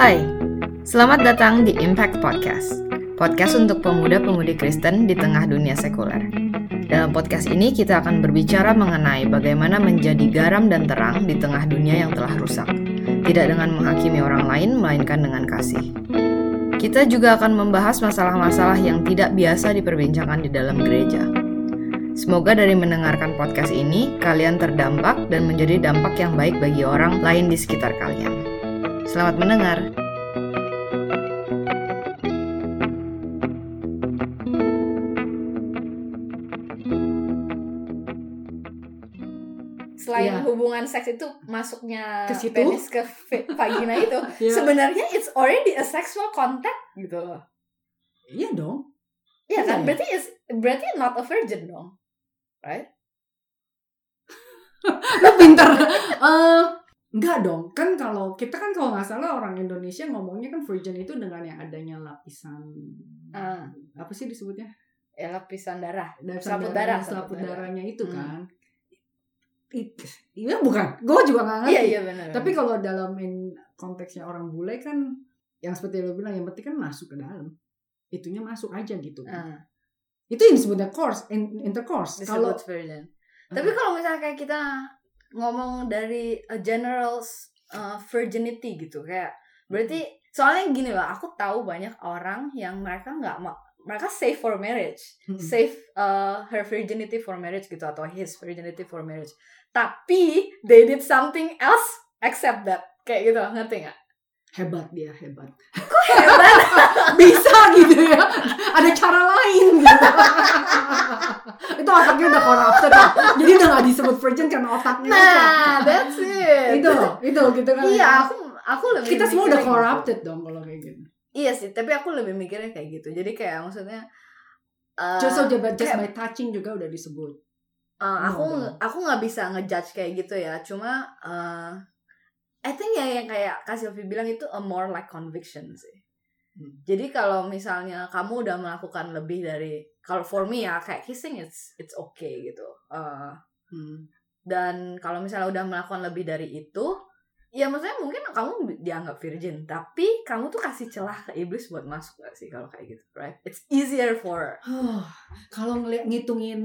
Hai, selamat datang di Impact Podcast. Podcast untuk pemuda-pemudi Kristen di tengah dunia sekuler. Dalam podcast ini kita akan berbicara mengenai bagaimana menjadi garam dan terang di tengah dunia yang telah rusak. Tidak dengan menghakimi orang lain, melainkan dengan kasih. Kita juga akan membahas masalah-masalah yang tidak biasa diperbincangkan di dalam gereja. Semoga dari mendengarkan podcast ini, kalian terdampak dan menjadi dampak yang baik bagi orang lain di sekitar kalian. Selamat mendengar. selain Iya. hubungan seks itu masuknya Ke situ? penis ke vagina itu Iya. sebenarnya it's already a sexual contact gitu loh Iya dong. Iya kan Iya. berarti is berarti not a virgin dong right Lu pinter. Eh, enggak dong. Kan kalau kita kan kalau nggak salah orang Indonesia ngomongnya kan virgin itu dengan yang adanya lapisan Ah. apa sih disebutnya? ya lapisan darah Lapisan selaput darah selaput darahnya itu Hmm. kan. It, iya bukan. Gue juga nggak ngerti. iya iya benar Tapi kalau dalam in- konteksnya orang bule kan yang seperti lo bilang yang penting kan masuk ke dalam. Itunya masuk aja gitu. Ah, Itu yang disebutnya course, in- intercourse. Kalau disebut virgin tapi kalau misalnya kayak kita ngomong dari a general uh, virginity gitu kayak berarti soalnya gini loh aku tahu banyak orang yang mereka nggak mereka save for marriage save uh, her virginity for marriage gitu atau his virginity for marriage. Tapi they did something else except that kayak gitu ngerti nggak? Hebat dia hebat. hebat? Bisa gitu ya ada cara lain gitu itu otaknya udah corrupted ya. jadi udah virgin karena otaknya nah that's it. Itu itu gitu kan. Iya aku aku lebih kita semua udah gitu. corrupted dong kalau kayak gitu. Iya sih tapi aku lebih mikirnya kayak gitu. Jadi kayak maksudnya uh, just so just kayak- by touching juga udah disebut. Uh, aku No, aku nggak bisa ngejudge kayak gitu ya. Cuma uh, I think ya yang kayak Kak Sylvie bilang itu a more like conviction sih. Hmm. jadi kalau misalnya kamu udah melakukan lebih dari kalau for me ya kayak kissing it's it's okay gitu. Uh, Hmm. Dan kalau misalnya udah melakukan lebih dari itu ya maksudnya mungkin kamu dianggap virgin tapi kamu tuh kasih celah ke iblis buat masuk gak sih kalau kayak gitu right? It's easier for Huh, kalau ngeliat ngitungin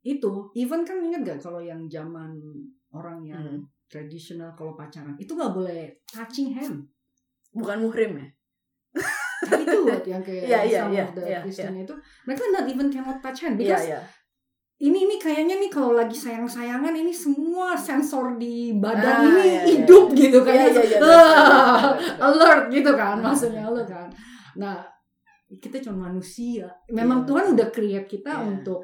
itu even kan inget gak kalau yang zaman orang yang Hmm. tradisional kalau pacaran itu nggak boleh touching hand. Bukan muhrim ya? Itu yang kayak Iya, iya, some iya, of the iya, Christian itu mereka not even cannot touch hand iya because iya ini ini kayaknya nih kalau lagi sayang-sayangan ini semua sensor di badan Ah, ini iya, iya. hidup gitu kan Iya, iya, iya, betul. alert gitu kan maksudnya lo kan nah kita cuma manusia memang Iya. Tuhan udah create kita Iya. untuk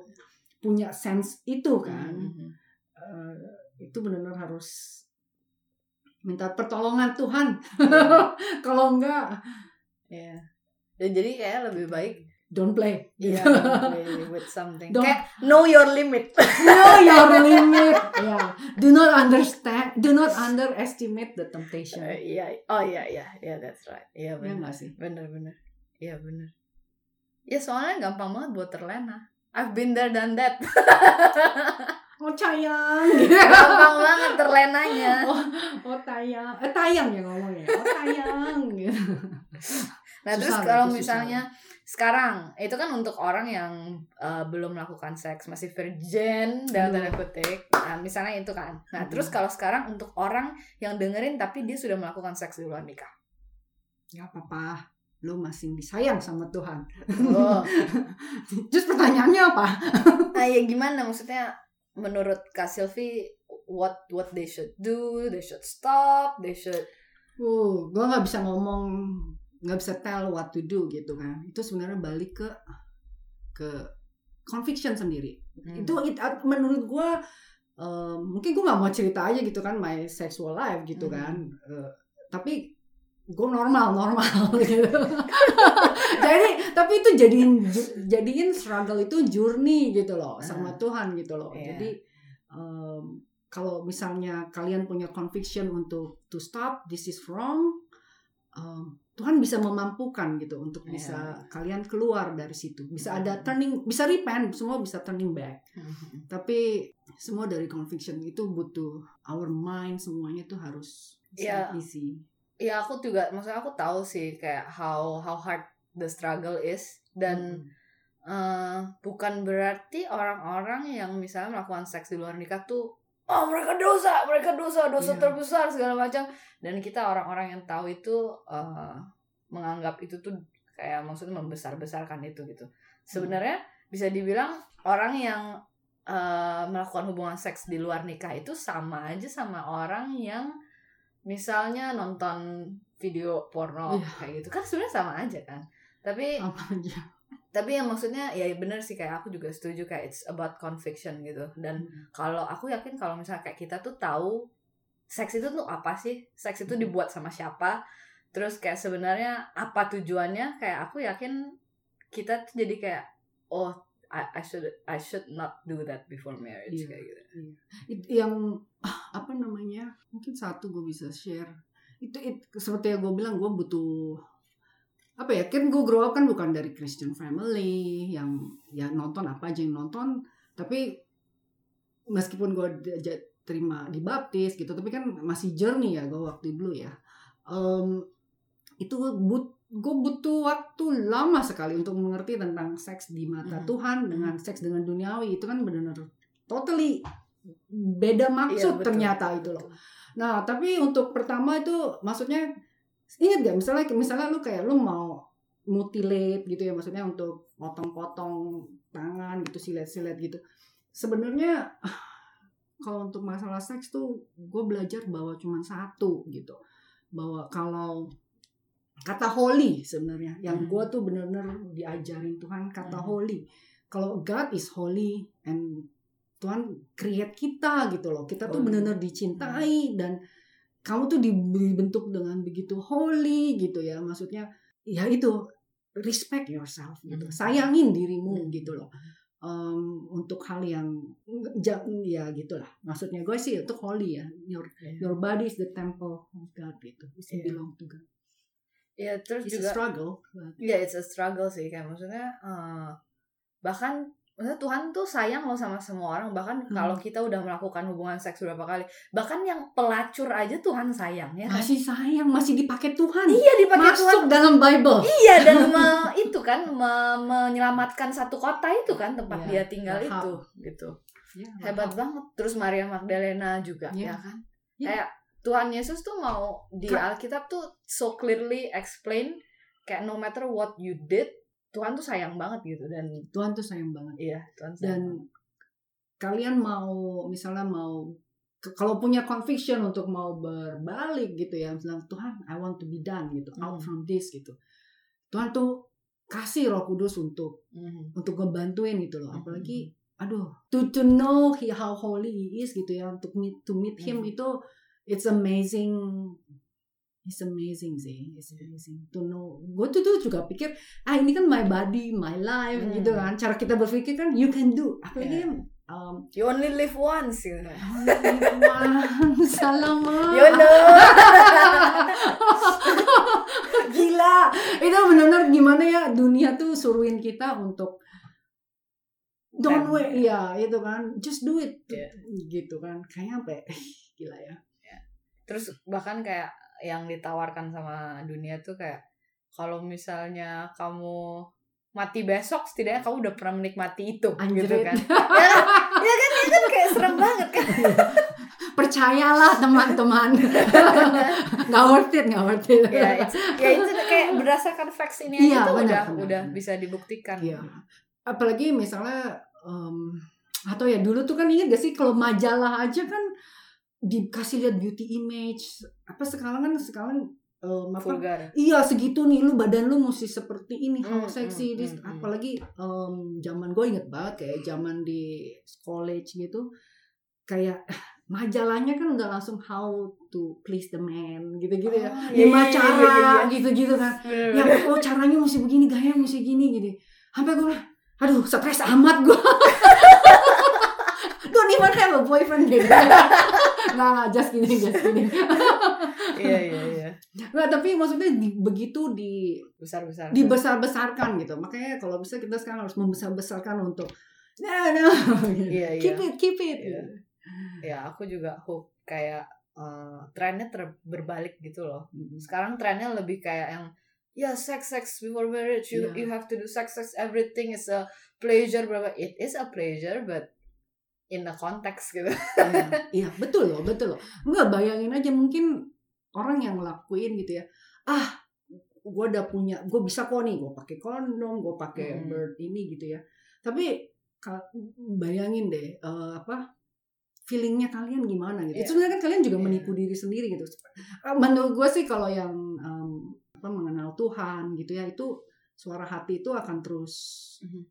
punya sense itu kan Mhm. Eh, itu benar-benar harus minta pertolongan Tuhan kalau enggak Iya. Dan jadi kayak lebih baik don't play ya play with something. Don't- Kayak know your limit. know your limit yeah do not understand do not underestimate the temptation Eh, Iya. Oh iya iya iya that's right. Iya ya benar. sih Bener bener. Iya bener. Ya soalnya gampang banget buat terlena. I've been there done that. oh sayang gampang banget terlenanya. oh, oh tayang eh tayang ya ngomongnya oh tayang gitu Nah terus Susah, kalau itu susah. Sekarang itu kan untuk orang yang uh, belum melakukan seks masih virgin dalam tanda kutip. Nah, misalnya itu kan. Nah Hmm. terus kalau sekarang untuk orang yang dengerin tapi dia sudah melakukan seks di luar nikah. nggak apa-apa lu masih disayang sama Tuhan Oh. terus pertanyaannya apa Nah ya gimana maksudnya menurut Kak Sylvie what what they should do, they should stop, they should uh gue nggak bisa ngomong nggak bisa tell what to do gitu kan itu sebenarnya balik ke ke conviction sendiri Hmm. itu it- menurut gue eh, mungkin gue nggak mau cerita aja gitu kan my sexual life gitu Hmm. kan Eh, tapi gue normal normal gitu jadi tapi itu jadiin jadiin struggle itu journey gitu loh sama Hmm. Tuhan gitu loh Iya. jadi em, kalau misalnya kalian punya conviction untuk to stop this is wrong em, Tuhan bisa memampukan gitu untuk Iya. bisa kalian keluar dari situ bisa ada Hmm. turning bisa repent semua bisa turning back Mhm. tapi semua dari conviction itu butuh our mind semuanya tuh harus Iya. isi ya aku juga maksudnya aku tahu sih kayak how how hard the struggle is dan Mm. eh, bukan berarti orang-orang yang misalnya melakukan seks di luar nikah tuh oh mereka dosa mereka dosa dosa Iya. terbesar segala macam. Dan kita orang-orang yang tahu itu eh, menganggap itu tuh kayak maksudnya membesar-besarkan itu gitu. Sebenarnya bisa dibilang orang yang eh, melakukan hubungan seks di luar nikah itu sama aja sama orang yang misalnya nonton video porno Iya. kayak gitu. Kan sebenarnya sama aja kan. Tapi apa aja tapi yang maksudnya ya bener sih kayak aku juga setuju kayak it's about conviction gitu. Dan kalau aku yakin kalau misalnya kayak kita tuh tahu seks itu tuh apa sih? Seks itu Hmm. dibuat sama siapa? Terus kayak sebenarnya apa tujuannya? Kayak aku yakin kita tuh jadi kayak oh I, I should I should not do that before marriage Iya. kayak gitu. It- yang apa namanya? Mungkin satu gue bisa share. Itu it, seperti yang gue bilang gue butuh apa ya kan gue grow up kan bukan dari Christian family yang ya nonton apa aja yang nonton tapi meskipun gue terima dibaptis gitu tapi kan masih journey ya gue waktu dulu ya Em, itu gue but gue butuh waktu lama sekali untuk mengerti tentang seks di mata Mhm. Tuhan dengan seks dengan duniawi itu kan benar-benar totally beda Iya, maksud betul. ternyata itu loh. Nah tapi untuk pertama itu maksudnya ingat gak misalnya misalnya lu kayak lu mau mutilate gitu ya maksudnya untuk potong-potong tangan gitu silet-silet gitu. Sebenarnya kalau untuk masalah seks tuh gue belajar bahwa cuma satu gitu bahwa kalau kata holy sebenarnya yang Hmm. gue tuh bener-bener diajarin Tuhan kata Hmm. holy kalau God is holy and Tuhan create kita gitu loh kita tuh bener-bener dicintai dan kamu tuh dibentuk dengan begitu holy gitu ya maksudnya ya itu respect yourself gitu Hmm. sayangin dirimu Hmm. gitu loh Em, untuk hal yang ya gitulah maksudnya gue sih itu holy ya your Iya. your body is the temple of God gitu it Iya. belong to God ya terus it's a juga struggle but ya it's a struggle sih kayak maksudnya eh, bahkan maksudnya Tuhan tuh sayang loh sama semua orang bahkan Hmm. kalau kita udah melakukan hubungan seks beberapa kali bahkan yang pelacur aja Tuhan sayang ya kan? masih sayang masih dipakai Tuhan iya dipakai Tuhan masuk dalam Bible iya dan me- itu kan me- menyelamatkan satu kota itu kan tempat Iya, dia tinggal Rahab. itu gitu Ya, hebat banget terus Maria Magdalena juga Iya. ya kan Iya. kayak Tuhan Yesus tuh mau di Alkitab tuh so clearly explain kayak no matter what you did Tuhan tuh sayang banget gitu dan Tuhan tuh sayang banget iya Tuhan sayang dan banget. kalian mau misalnya mau kalau punya conviction untuk mau berbalik gitu ya misalnya Tuhan I want to be done gitu out Hmm. from this gitu Tuhan tuh kasih Roh Kudus untuk Mhm. untuk ngebantuin gitu loh apalagi aduh to to know he how holy he is gitu ya untuk meet to meet him Mhm. itu it's amazing it's amazing sih. It's amazing. To know. Gue tuh, tuh juga pikir ah ini kan my body my life Hmm. gitu kan. Cara kita berpikir kan you can do. Apalagi Yeah. um, you only live once gitu salam you know. Gila. Itu benar-benar gimana ya dunia tuh suruhin kita untuk don't wait. Iya itu kan. Just do it. Iya. gitu kan. Kayaknya apa ya? gila ya. Terus bahkan kayak yang ditawarkan sama dunia tuh kayak kalau misalnya kamu mati besok setidaknya kamu udah pernah menikmati itu Anjrit. gitu kan ya, kan? ya kan itu kan kayak serem banget kan percayalah teman-teman nggak worth it nggak worth it ya, it's- ya itu kayak berdasarkan facts ini aja Iya, tuh benar, udah benar, udah bisa dibuktikan Iya. apalagi misalnya em, atau ya dulu tuh kan ingat gak sih kalau majalah aja kan dikasih lihat beauty image. Apa sekarang kan sekarang em, apa? Vulgar. Iya segitu nih. Lu badan lu mesti seperti ini. Hmm, how seksi hmm, this. hmm. apalagi em, zaman gue inget banget kayak zaman di college gitu. Kayak majalahnya kan udah langsung how to please the man gitu-gitu ya. Oh, iya, lima iya, iya, cara iya, iya. gitu-gitu kan. Bener-bener. ya oh caranya mesti begini gaya mesti gini gitu sampai gue aduh stres amat gue don't even have a boyfriend deh nggak nggak just kidding just kidding iya iya iya nggak tapi maksudnya di- begitu di besar besar dibesar-besarkan gitu. Makanya kalau bisa kita sekarang harus membesar-besarkan untuk no no Iya, keep iya. it keep it. Iya. ya aku juga hope kayak uh, trennya ter- berbalik gitu loh Mm. sekarang trennya lebih kayak yang ya sex sex before marriage you Iya. you have to do sex sex everything is a pleasure berapa it is a pleasure but in a context gitu Iya, iya betul loh betul loh nggak bayangin aja mungkin orang yang ngelakuin gitu ya ah gue udah punya gue bisa kok nih gue pakai kondom gue pakai Hmm. bird ini gitu ya tapi bayangin deh eh, apa feelingnya kalian gimana gitu itu sebenarnya kan kalian juga Iya. menipu diri sendiri gitu Eh, menurut gue sih kalau yang em, apa mengenal Tuhan gitu ya itu suara hati itu akan terus Mhm.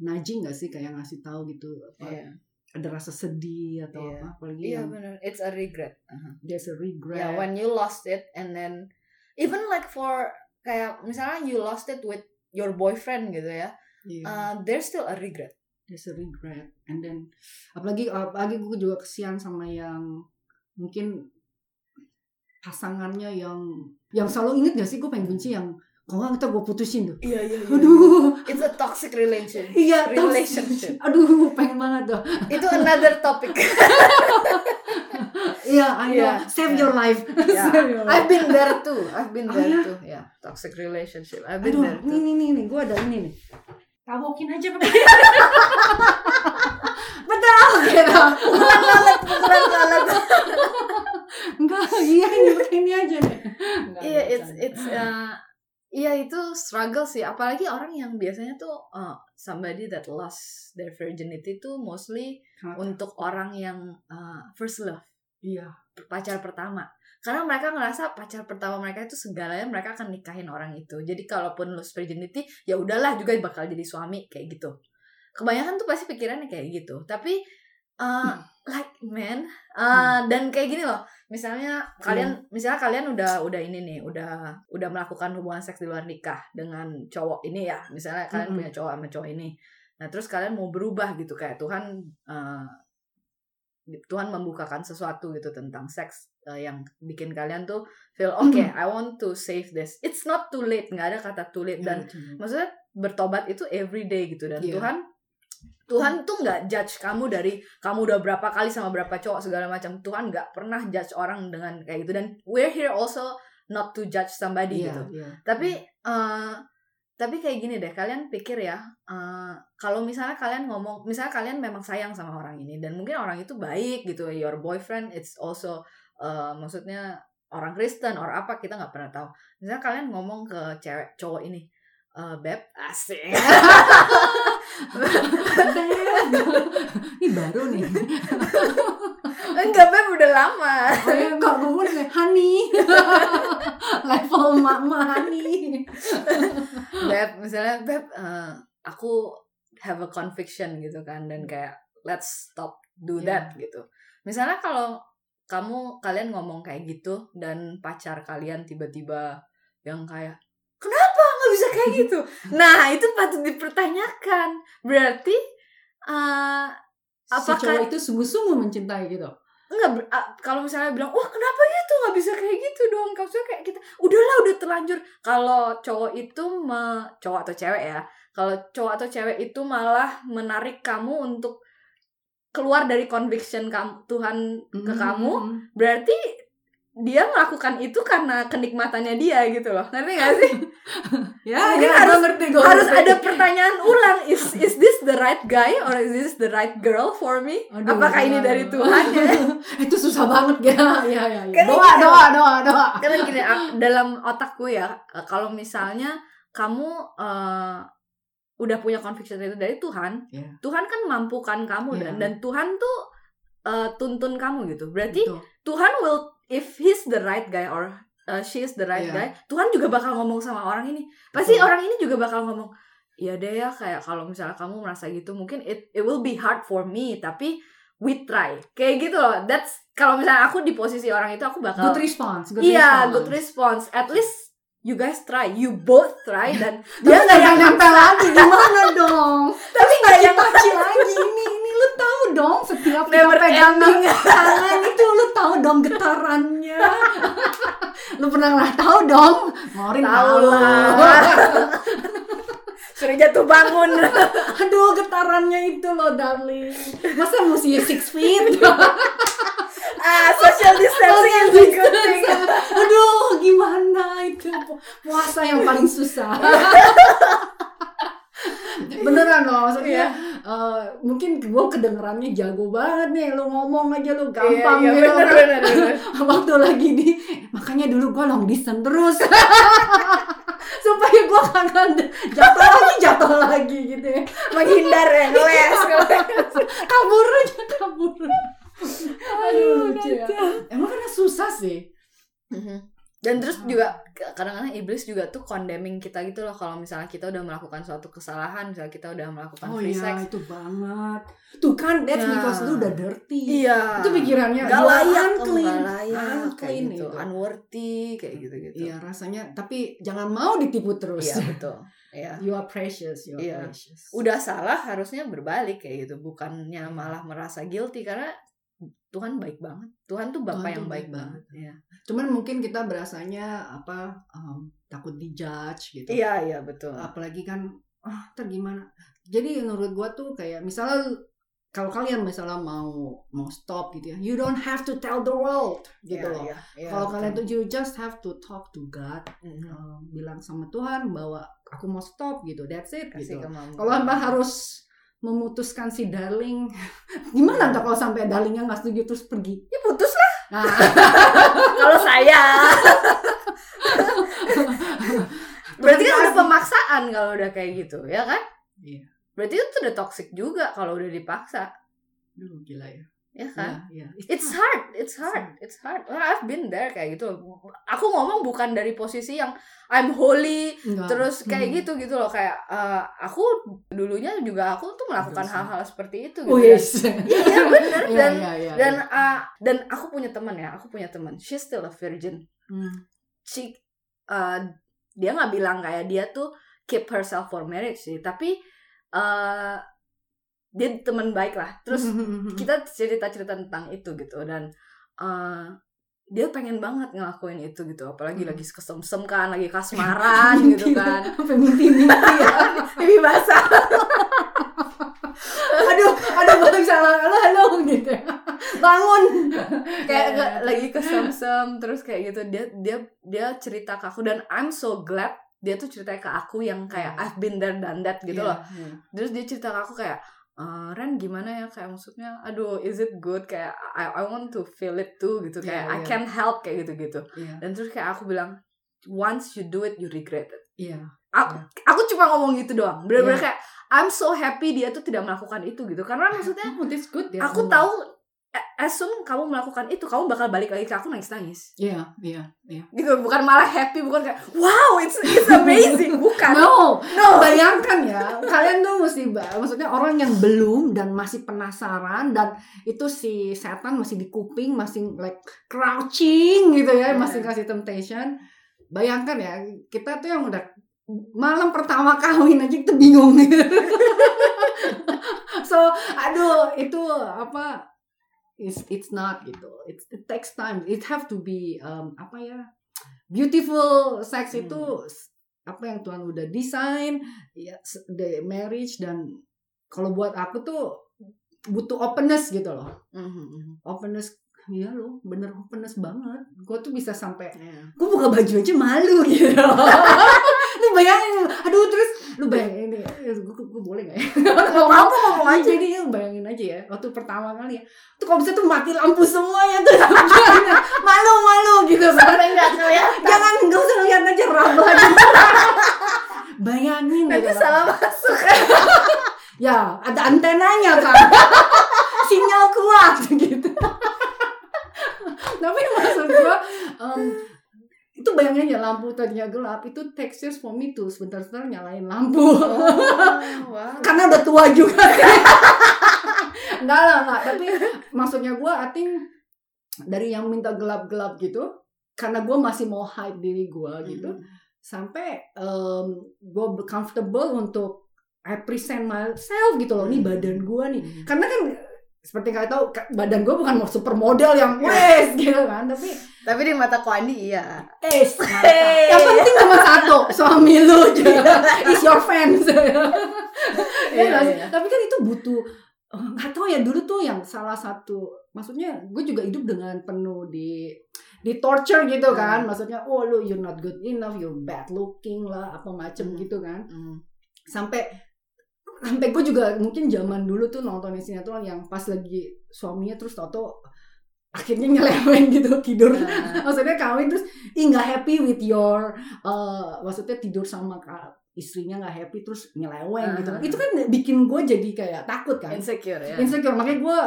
nudging gak sih kayak ngasih tahu gitu apa Iya. Ada rasa sedih atau Iya. apa apalagi iya yang benar it's a regret. Uh-huh. there's a regret. Yeah when you lost it and then even like for kayak misalnya you lost it with your boyfriend gitu ya Iya, uh, there's still a regret. There's a regret. And then apalagi apalagi gue juga kesian sama yang mungkin pasangannya yang yang selalu inget gak sih? Gue pengen benci yang kalau nggak kita gue putusin tuh. Iya iya aduh. It's a toxic relationship. Iya relationship. Aduh pengen banget tuh. Itu another topic. Iya I know. Iya, save iya. your life. Yeah, Save your life. I've been there too. I've been Oh, there iya? too. Ya toxic relationship. I've been aduh there ini too. nih nih nih. Gue ada ini nih. Tabokin aja betul. Gitu pukulan lalat pukulan lalat. Enggak iya ini ini aja nih Iya, it's it's uh, iya itu struggle sih. Apalagi orang yang biasanya tuh uh, somebody that lost their virginity tuh mostly untuk orang yang uh, first love, iya pacar pertama. Karena mereka ngerasa pacar pertama mereka itu segalanya mereka akan nikahin orang itu. Jadi kalaupun lost virginity, ya udahlah juga bakal jadi suami kayak gitu. Kebanyakan tuh pasti pikirannya kayak gitu. Tapi uh, like man, uh, dan kayak gini loh. Misalnya kalian, misalnya kalian udah udah ini nih, udah udah melakukan hubungan seks di luar nikah dengan cowok ini ya. Misalnya kalian punya cowok sama cowok ini. Nah terus kalian mau berubah gitu kayak Tuhan uh, Tuhan membukakan sesuatu gitu tentang seks uh, yang bikin kalian tuh feel oke I want to save this. It's not too late nggak ada kata too late. Dan Iya, maksudnya bertobat itu everyday gitu. Dan Iya. Tuhan Tuhan tuh nggak judge kamu dari kamu udah berapa kali sama berapa cowok segala macam. Tuhan nggak pernah judge orang dengan kayak gitu. Dan we're here also not to judge somebody iya, gitu. iya. tapi eh tapi kayak gini deh kalian pikir ya eh, kalau misalnya kalian ngomong misalnya kalian memang sayang sama orang ini dan mungkin orang itu baik gitu your boyfriend it's also eh, maksudnya orang Kristen or apa kita nggak pernah tahu. Misalnya kalian ngomong ke cewek cowok ini eh beb asik. Ini baru nih. Enggak beb udah lama. Oh ya enggak gue nih honey level mama honey beb misalnya beb eh, aku have a conviction gitu kan dan kayak let's stop do Iya. that gitu. Misalnya kalau kamu kalian ngomong kayak gitu dan pacar kalian tiba-tiba yang kayak kayak gitu nah itu patut dipertanyakan berarti si Apakah- cowok itu sungguh-sungguh mencintai gitu Enggak, kalau misalnya bilang, wah kenapa gitu nggak bisa kayak gitu dong? Kalau kayak kita, udahlah udah terlanjur. Kalau cowok itu, me, cowok atau cewek ya, kalau cowok atau cewek itu malah menarik kamu untuk keluar dari conviction kamu, Tuhan ke kamu, Hmm. berarti dia melakukan itu karena kenikmatannya dia gitu loh. Ngerti gak sih? ya ya, harus- ngerti, gua Harus ngerti. ada pertanyaan ulang. Is is this the right guy or is this the right girl for me? Aduh, Apakah ini dari Tuhan ya? itu susah banget ya ya ya, ya. Karena doa doa doa doa karena gini dalam otakku ya eh, kalau misalnya kamu eh, udah punya conviction itu dari Tuhan Iya. Tuhan kan mampukan kamu dan Iya. dan Tuhan tuh eh, tuntun kamu gitu berarti Betul. Tuhan will if he's the right guy or uh, she is the right Iya. guy Tuhan juga bakal ngomong sama orang ini. Pasti Betul. orang ini juga bakal ngomong ya deh ya kayak kalau misalnya kamu merasa gitu mungkin it it will be hard for me tapi we try. Kayak gitu loh. That's kalau misalnya aku di posisi orang itu aku bakal good response good Iya, response. good response. At least you guys try, you both try dan dia nggak yang nempel lagi. Gimana dong? Tapi nggak yang lagi ini lu tahu dong setiap kita Never pegang ending. tangan itu lu tahu dong getarannya lu pernah nggak tahu dong ngorin tahu lah. Suruh jatuh bangun. aduh getarannya itu loh darling masa mesti six feet ah social distancing is a good thing Aduh, gimana itu pu- puasa yang paling susah. Beneran loh, maksudnya Iya. Eh, mungkin gue kedengerannya jago banget nih, lu ngomong aja lu gampang iya, iya, gitu. bener, bener, bener. Waktu lagi di, makanya dulu gue long distance terus. Supaya gue kagak jatuh lagi, jatuh lagi gitu ya. menghindar ya ngeles Kabur aja, kabur. Aduh, lucu ya. Emang karena susah sih. Dan terus juga kadang-kadang iblis juga tuh condemning kita gitu loh kalau misalnya kita udah melakukan suatu kesalahan misalnya kita udah melakukan Oh free iya, sex itu banget. Tuh kan, that's Ya. because lu udah dirty. iya Itu pikirannya gak layak unclean. gak layak Unclean gitu itu. unworthy kayak gitu gitu Iya, rasanya tapi jangan mau ditipu terus. iya betul iya You are precious, you are Iya. precious. udah salah harusnya berbalik kayak gitu bukannya malah merasa guilty karena Tuhan baik banget Tuhan tuh bapak Tuhan yang tuh baik, baik banget Iya. Cuman mungkin kita berasanya apa um, takut dijudge gitu. iya iya betul Apalagi kan ah ntar gimana. Jadi menurut gua tuh kayak misalnya kalau kalian misalnya mau mau stop gitu ya, you don't have to tell the world gitu Iya, loh. iya, iya, Kalau betul. kalian tuh you just have to talk to God, Mhm. um, bilang sama Tuhan bahwa aku mau stop gitu. That's it kasih gitu. Kalau mbak harus memutuskan si darling, gimana ntar kalau sampai darlingnya nggak setuju terus pergi? ya putus lah Nah, kalau saya berarti kan kasih. pemaksaan kalau udah kayak gitu ya kan Iya. berarti itu udah toxic juga kalau udah dipaksa Duh, gila ya. Ya kan Iya, iya. It's hard, it's hard, it's hard. Well, I've been there kayak gitu. Aku ngomong bukan dari posisi yang I'm holy, Enggak. terus kayak Hmm. gitu gitu loh. Kayak eh, aku dulunya juga aku tuh melakukan hal-hal seperti itu. Gitu. Oh yes. Iya bener Iya, dan iya, iya, dan iya. eh, dan aku punya teman ya. Aku punya teman. She's still a virgin. Hmm. She eh, dia nggak bilang kayak dia tuh keep herself for marriage sih, tapi eh dia teman baik lah. Terus kita cerita cerita tentang itu gitu dan uh, dia pengen banget ngelakuin itu gitu apalagi Hmm. lagi kesemsem kan lagi kasmaran gitu kan Sampai mimpi-mimpi ya. ini basah aduh, aduh gue bisa halo halo gitu. Bangun. kayak nggak- iya. lagi kesemsem terus kayak gitu dia dia dia cerita ke aku dan I'm so glad dia tuh cerita ke aku yang kayak Iya. I've been there done that gitu Iya, loh iya. terus dia cerita ke aku kayak "Eh, Ren gimana ya kayak maksudnya aduh is it good kayak I, I want to feel it too gitu kayak Iya, I iya. can't help kayak gitu gitu Iya. dan terus kayak aku bilang once you do it you regret it Iya. aku, Iya. aku cuma ngomong gitu doang bener-bener Iya. kayak I'm so happy dia tuh tidak melakukan itu gitu karena maksudnya Oh, good aku tahu a- as soon kamu melakukan itu kamu bakal balik lagi ke aku nangis nangis Iya, iya, iya. gitu bukan malah happy bukan kayak wow it's it's amazing bukan No, no bayangkan ya, kalian tuh mesti maksudnya orang yang belum dan masih penasaran dan itu si setan masih di kuping, masih like crouching gitu ya, Iya. masih kasih temptation. Bayangkan ya, kita tuh yang udah malam pertama kawin aja kita bingung. so, aduh, itu apa? It's it's not gitu. It's, it takes time. It have to be um, apa ya? Beautiful sex Hmm. itu apa yang Tuhan udah desain ya the marriage dan kalau buat aku tuh butuh openness gitu loh Mhm, openness Iya loh, bener openness banget. Gue tuh bisa sampai, Iya. gue buka baju aja malu gitu. lu bayangin, aduh terus lu bayangin ini, gue boleh gak ya? Ngomong apa ngomong aja Jadi lu bayangin aja ya, waktu pertama kali ya, tuh kalau bisa tuh mati lampu semuanya tuh, malu-malu gitu. sampai kelihatan Jangan gak usah lihat aja raba aja. Bayangin nanti gitu. salah masuk Ya, ada antenanya kan. Sinyal kuat gitu. Tapi maksud gua em, itu bayangin ya lampu tadinya gelap itu takes years for me tuh sebentar-sebentar nyalain lampu oh, wow. karena udah tua juga enggak lah enggak tapi maksudnya gua I think dari yang minta gelap-gelap gitu karena gua masih mau hype diri gua gitu Mhm. sampai um, gue comfortable untuk I present myself gitu loh, ini Hmm. badan gue nih. Mhm. Karena kan seperti kalian tahu badan gue bukan mau supermodel yang wes gitu kan, tapi tapi di mata ko Andi iya eh Hey. yang penting cuma satu suami lu is your fans. Iya, Iya nggak sih? iya. Tapi kan itu butuh eh, nggak tahu ya dulu tuh yang salah satu maksudnya gue juga hidup dengan penuh di di torture gitu kan Hmm. maksudnya oh lu you're not good enough you're bad looking lah apa macem Hmm. gitu kan Hmm. sampai sampai gue juga mungkin zaman dulu tuh nonton sinetron yang pas lagi suaminya terus tau akhirnya nyeleweng gitu tidur. Nah, maksudnya kawin terus ih nggak happy with your uh, maksudnya tidur sama ka- istrinya nggak happy terus nyeleweng gitu Ah. itu kan bikin gue jadi kayak takut kan. Insecure ya. insecure. Makanya gue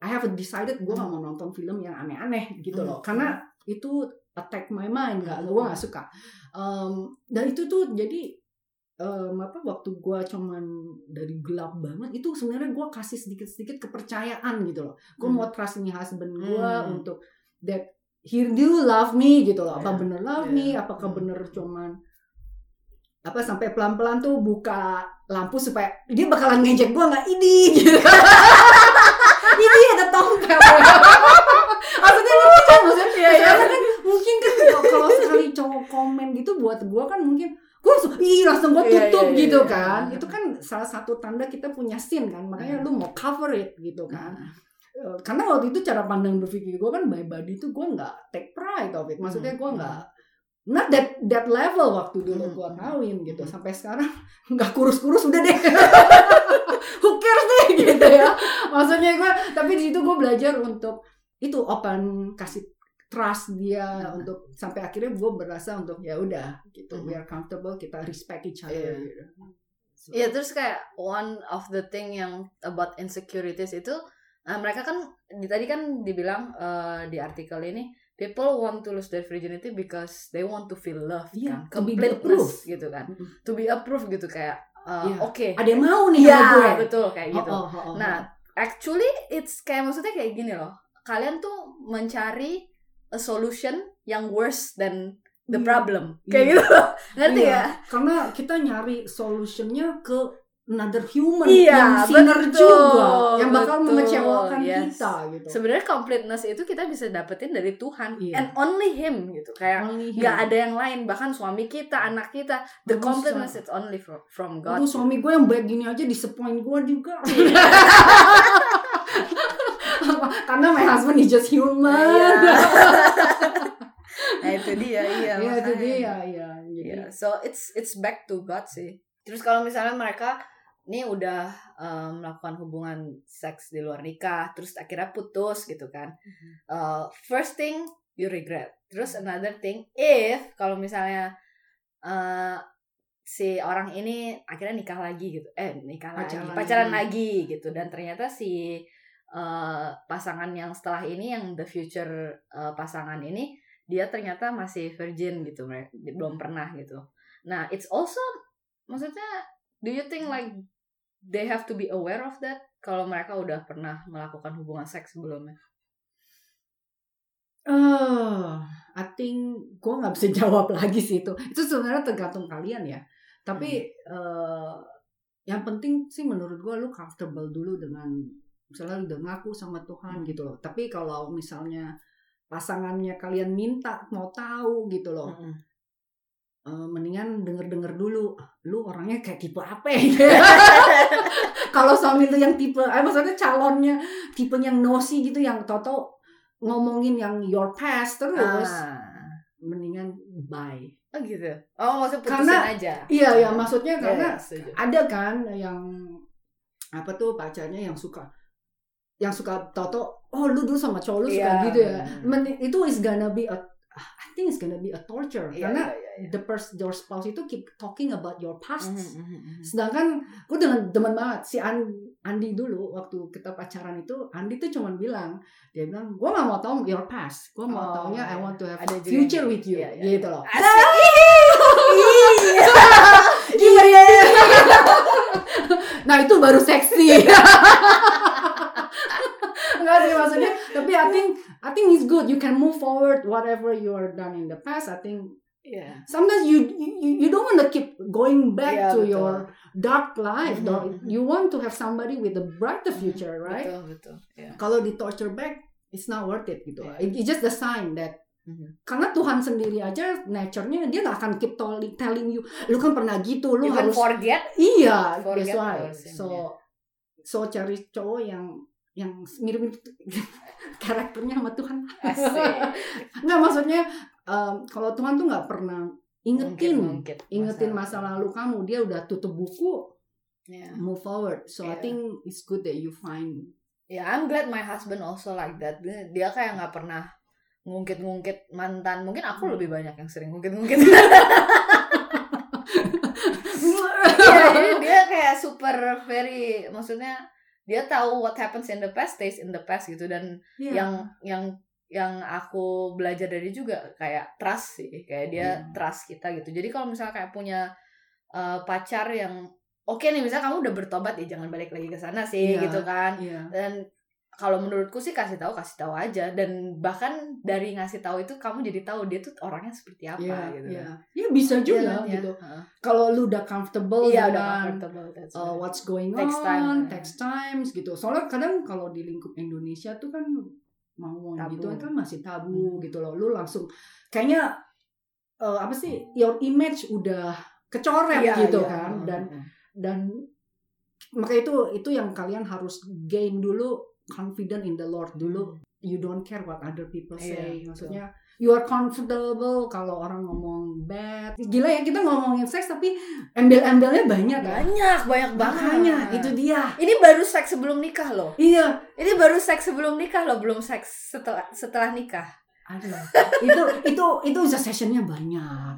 I have decided gue gak mau nonton film yang aneh-aneh gitu loh. Hmm. karena itu attack my mind nggak gue nggak suka. Um, dan itu tuh jadi um, apa waktu gue cuman dari gelap banget itu sebenarnya gue kasih sedikit-sedikit kepercayaan gitu loh gue Hmm. mau trust nih husband gue Hmm. untuk that he do love me gitu loh apa Yeah. bener love Yeah. me apakah Hmm. bener cuman apa sampai pelan-pelan tuh buka lampu supaya dia bakalan ngejek gue nggak ini gitu ini ada tompel maksudnya kan maksudnya Iya, iya. karena kan mungkin kan kalau- kalau sekali cowok komen gitu buat gue kan mungkin gue langsung ih langsung gue Iya, tutup iya, iya, gitu iya. kan itu kan salah satu tanda kita punya sin kan makanya Hmm. lu mau cover it gitu kan Nah, Eh, karena waktu itu cara pandang berpikir gue kan by body itu gue nggak take pride of it maksudnya gue Hmm. nggak not that that level waktu dulu Hmm. gue kawin gitu Hmm. sampai sekarang nggak kurus-kurus udah deh who cares deh gitu ya maksudnya gue tapi di situ gue belajar untuk itu open kasih trust dia Hmm. untuk sampai akhirnya gue berasa untuk ya udah gitu Hmm. we are comfortable kita respect each other Iya. gitu. So, Iya terus kayak one of the thing yang about insecurities itu nah, mereka kan di, tadi kan dibilang eh, di artikel ini people want to lose their virginity because they want to feel love Iya, kan to be completeness gitu kan Mm-mm. to be approved gitu kayak eh, Iya. oke ada yang mau nih sama gue iya betul kayak Oh, gitu oh, oh, oh. nah actually it's kayak maksudnya kayak gini loh kalian tuh mencari a solution yang worse than the Iya. problem Iya. kayak gitu ngerti Iya, ya Karena kita nyari solutionnya ke another human Iya, yang sinner betul, juga, yang bakal betul, mengecewakan yes. kita gitu. sebenarnya completeness itu kita bisa dapetin dari Tuhan Iya. and only him gitu kayak nggak ada yang lain bahkan suami kita anak kita the Nggak completeness it's only from, from God Aduh, suami gue yang baik gini aja disappoint gue juga. Karena my husband is just human. Iya. nah itu dia iya Iya, itu dia ya. Iya, so it's it's back to God sih. Terus kalau misalnya mereka nih udah um, melakukan hubungan seks di luar nikah, terus akhirnya putus gitu kan. Uh, first thing you regret. Terus another thing, if kalau misalnya uh, si orang ini akhirnya nikah lagi gitu, eh nikah Pacaran lagi, pacaran lagi gitu, dan ternyata si uh, pasangan yang setelah ini, yang the future uh, pasangan ini dia ternyata masih virgin gitu belum pernah gitu nah it's also maksudnya do you think like they have to be aware of that kalau mereka udah pernah melakukan hubungan seks sebelumnya Eh, I think gue nggak bisa jawab lagi sih itu. Itu sebenarnya tergantung kalian ya. Tapi eh, yang penting sih menurut gue lu comfortable dulu dengan misalnya udah ngaku sama Tuhan gitu loh. Tapi kalau misalnya pasangannya kalian minta mau tahu gitu loh, Mm-mm. eh, mendingan denger-denger dulu. Lu orangnya kayak tipe apa ya? kalau suami lu yang tipe, eh maksudnya calonnya tipe yang nosy gitu yang toto ngomongin yang your past terus Ah. mendingan bye. oh gitu oh maksudnya putusin Karena- aja Iya ya maksudnya Iya, karena setuju. ada kan yang apa tuh pacarnya yang suka yang suka toto oh lu dulu sama cowok lu suka Iya. gitu ya. Men- itu is gonna be a I think it's gonna be a torture Iya, karena iya, iya, iya. the pers your spouse itu keep talking about your past. Mhm, mhm. Sedangkan gue dengan teman banget si An- Andi dulu waktu kita pacaran itu Andi tuh cuman bilang dia bilang gue gak mau tahu your past gue mau Oh, taunya I iya. want to have Ada juga future yang with you Iya, iya. gitu loh Asik. Iya. nah itu baru seksi maksudnya tapi I think I think it's good you can move forward whatever you are done in the past I think Iya. sometimes you you, you don't want to keep going back Iya, to betul. your dark life though. mhm. you want to have somebody with a brighter future right betul betul Iya. kalau di torture back it's not worth it gitu Iya. It- it's just the sign that Mhm. karena Tuhan sendiri aja nature-nya dia nggak akan keep telling, telling you lu kan pernah gitu lu can harus forget iya Forget that's why so ya. so cari cowok yang yang mirip-mirip karakternya sama Tuhan Asik. nggak maksudnya um, kalau Tuhan tuh nggak pernah ingetin Mungkin, mungkin. ingetin masa lalu kamu dia udah tutup buku Ya. move forward so I Yeah. think it's good that you find Ya, I'm glad my husband also like that. Dia, dia kayak nggak pernah ngungkit-ngungkit mantan. Mungkin aku Hmm. lebih banyak yang sering ngungkit-ngungkit. Iya, dia kayak super very, maksudnya dia tahu what happens in the past stays in the past gitu dan Yeah. yang yang yang aku belajar dari juga kayak trust sih kayak dia Hmm. trust kita gitu jadi kalau misalnya kayak punya uh, pacar yang oke nih misalnya kamu udah bertobat ya jangan balik lagi ke sana sih Iya. gitu kan Iya. dan kalau menurutku sih kasih tahu kasih tahu aja dan bahkan dari ngasih tahu itu kamu jadi tahu dia tuh orangnya seperti apa Iya, gitu iya. kan. Ya bisa Iya juga kan, ya. gitu. Heeh. Kalau lu udah comfortable Iya udah dengan comfortable that's uh, right. what's going Takes on, time. takes times gitu. Soalnya kadang kalau di lingkup Indonesia tuh kan mau gitu kan masih tabu Hmm. gitu loh. Lu langsung kayaknya uh, apa sih your image udah kecoret Iya, gitu iya. kan dan dan maka itu itu yang kalian harus gain dulu confident in the Lord dulu. You don't care what other people Hmm. Iya, say. betul. Maksudnya you are comfortable kalau orang ngomong bad. Gila ya kita ngomongin seks tapi embel-embelnya banyak ya. banyak banyak banget Makanya itu dia. ini baru seks sebelum nikah loh Iya. ini baru seks sebelum nikah loh belum seks setelah setelah nikah Aduh. itu itu itu sessionnya banyak.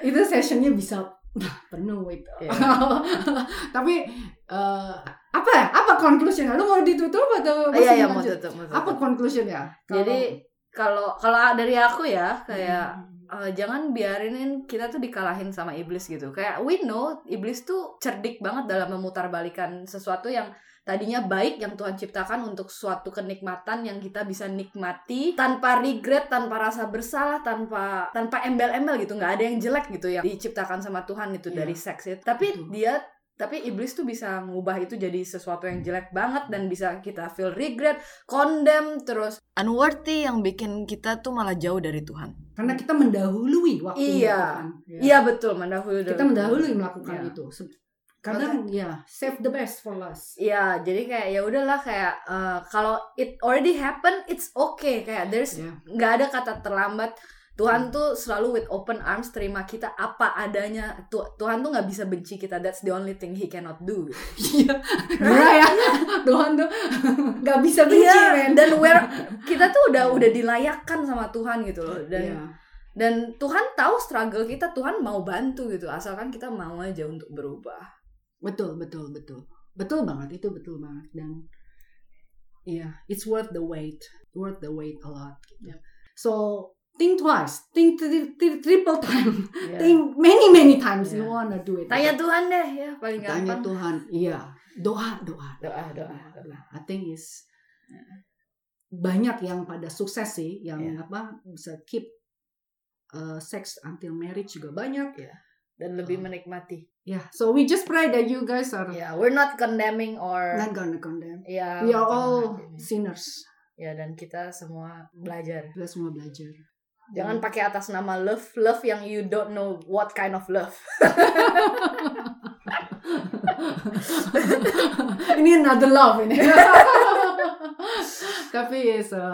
Itu sessionnya bisa penuh itu. Iya. tapi eh, apa ya? Apa conclusionnya? Lu mau ditutup atau Oh, iya iya mau tutup mau tutup. Apa conclusionnya? jadi kalau kalau dari aku ya kayak Hmm. eh, jangan biarinin kita tuh dikalahin sama iblis gitu kayak we know iblis tuh cerdik banget dalam memutarbalikan sesuatu yang tadinya baik yang Tuhan ciptakan untuk suatu kenikmatan yang kita bisa nikmati tanpa regret tanpa rasa bersalah tanpa tanpa embel-embel gitu nggak ada yang jelek gitu yang diciptakan sama Tuhan itu Iya. dari seks itu tapi Betul. dia tapi iblis tuh bisa ngubah itu jadi sesuatu yang jelek banget dan bisa kita feel regret, condemn, terus unworthy yang bikin kita tuh malah jauh dari Tuhan. Karena kita mendahului waktu Iya. kan. Iya betul, mendahului. Kita mendahului melakukan Iya. itu. Se- Kadang ya save the best for last. Iya, jadi kayak ya udahlah kayak eh, kalau it already happen, it's okay. Kayak there's Ya. nggak ada kata terlambat. Tuhan tuh selalu with open arms terima kita apa adanya. Tu- Tuhan tuh nggak bisa benci kita. That's the only thing He cannot do. Iya. Ya. Tuhan tuh nggak bisa benci Iya, men. dan where kita tuh udah udah dilayakkan sama Tuhan gitu loh. Dan Iya. dan Tuhan tahu struggle kita. Tuhan mau bantu gitu. Asalkan kita mau aja untuk berubah. Betul, betul, betul. Betul banget itu betul banget dan iya, it's worth the wait. Worth the wait a lot gitu. Yep. So, think twice, think tri- tri- triple time, Iya. think many many times you Iya. wanna do it. Tanya Tuhan deh ya paling Tanya gampang. Tuhan. Iya, doa, doa, Doa, doa, doa. I think is banyak yang pada sukses sih, yang Iya. apa bisa keep uh, sex until marriage juga banyak. dan lebih Oh. menikmati. Yeah, so we just pray that you guys are Ya, we're not condemning or not gonna condemn. ya We are all sinners. ya dan kita semua belajar. Kita semua belajar. Jangan pakai atas nama love, love yang you don't know what kind of love. ini another love ini. Tapi it's a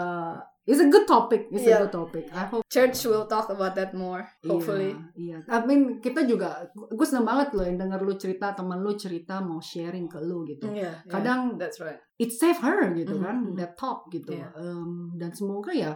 it's a good topic. It's Yeah. a good topic. I hope. Church will talk about that more, hopefully. Iya. iya. I mean kita juga gue seneng banget loh yang denger lu cerita teman lu cerita mau sharing ke lu gitu. Iya, Kadang that's right. it save her gitu Mhm, kan mhm. that talk gitu. Iya. Em, dan semoga ya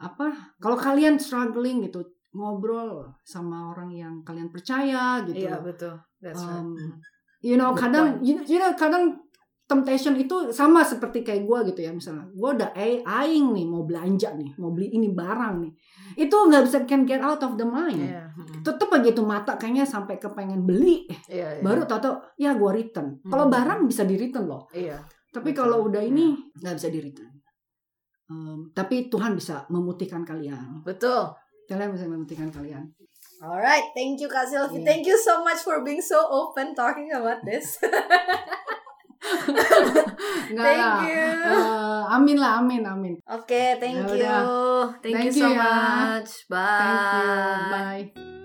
apa kalau kalian struggling gitu ngobrol sama orang yang kalian percaya gitu. Iya, betul. That's right. Um, you know Good kadang you, you know kadang temptation itu sama seperti kayak gue gitu ya misalnya gue udah aing nih mau belanja nih mau beli ini barang nih itu nggak bisa can get out of the mind Iya. mhm. tetep aja itu mata kayaknya sampai kepengen beli Iya, iya. baru tau ya gue return kalau Hmm. barang bisa di return loh Iya. tapi kalau udah ini nggak bisa di return Um, tapi Tuhan bisa memutihkan kalian Betul. kalian bisa memutihkan kalian Alright, thank you Kak Sylvie. Iya. Thank you so much for being so open talking about this. Nggak Thank lah. you. Eh, amin lah amin amin Oke, thank Ya you. Thank, Thank you so you ya. much. Bye. thank you bye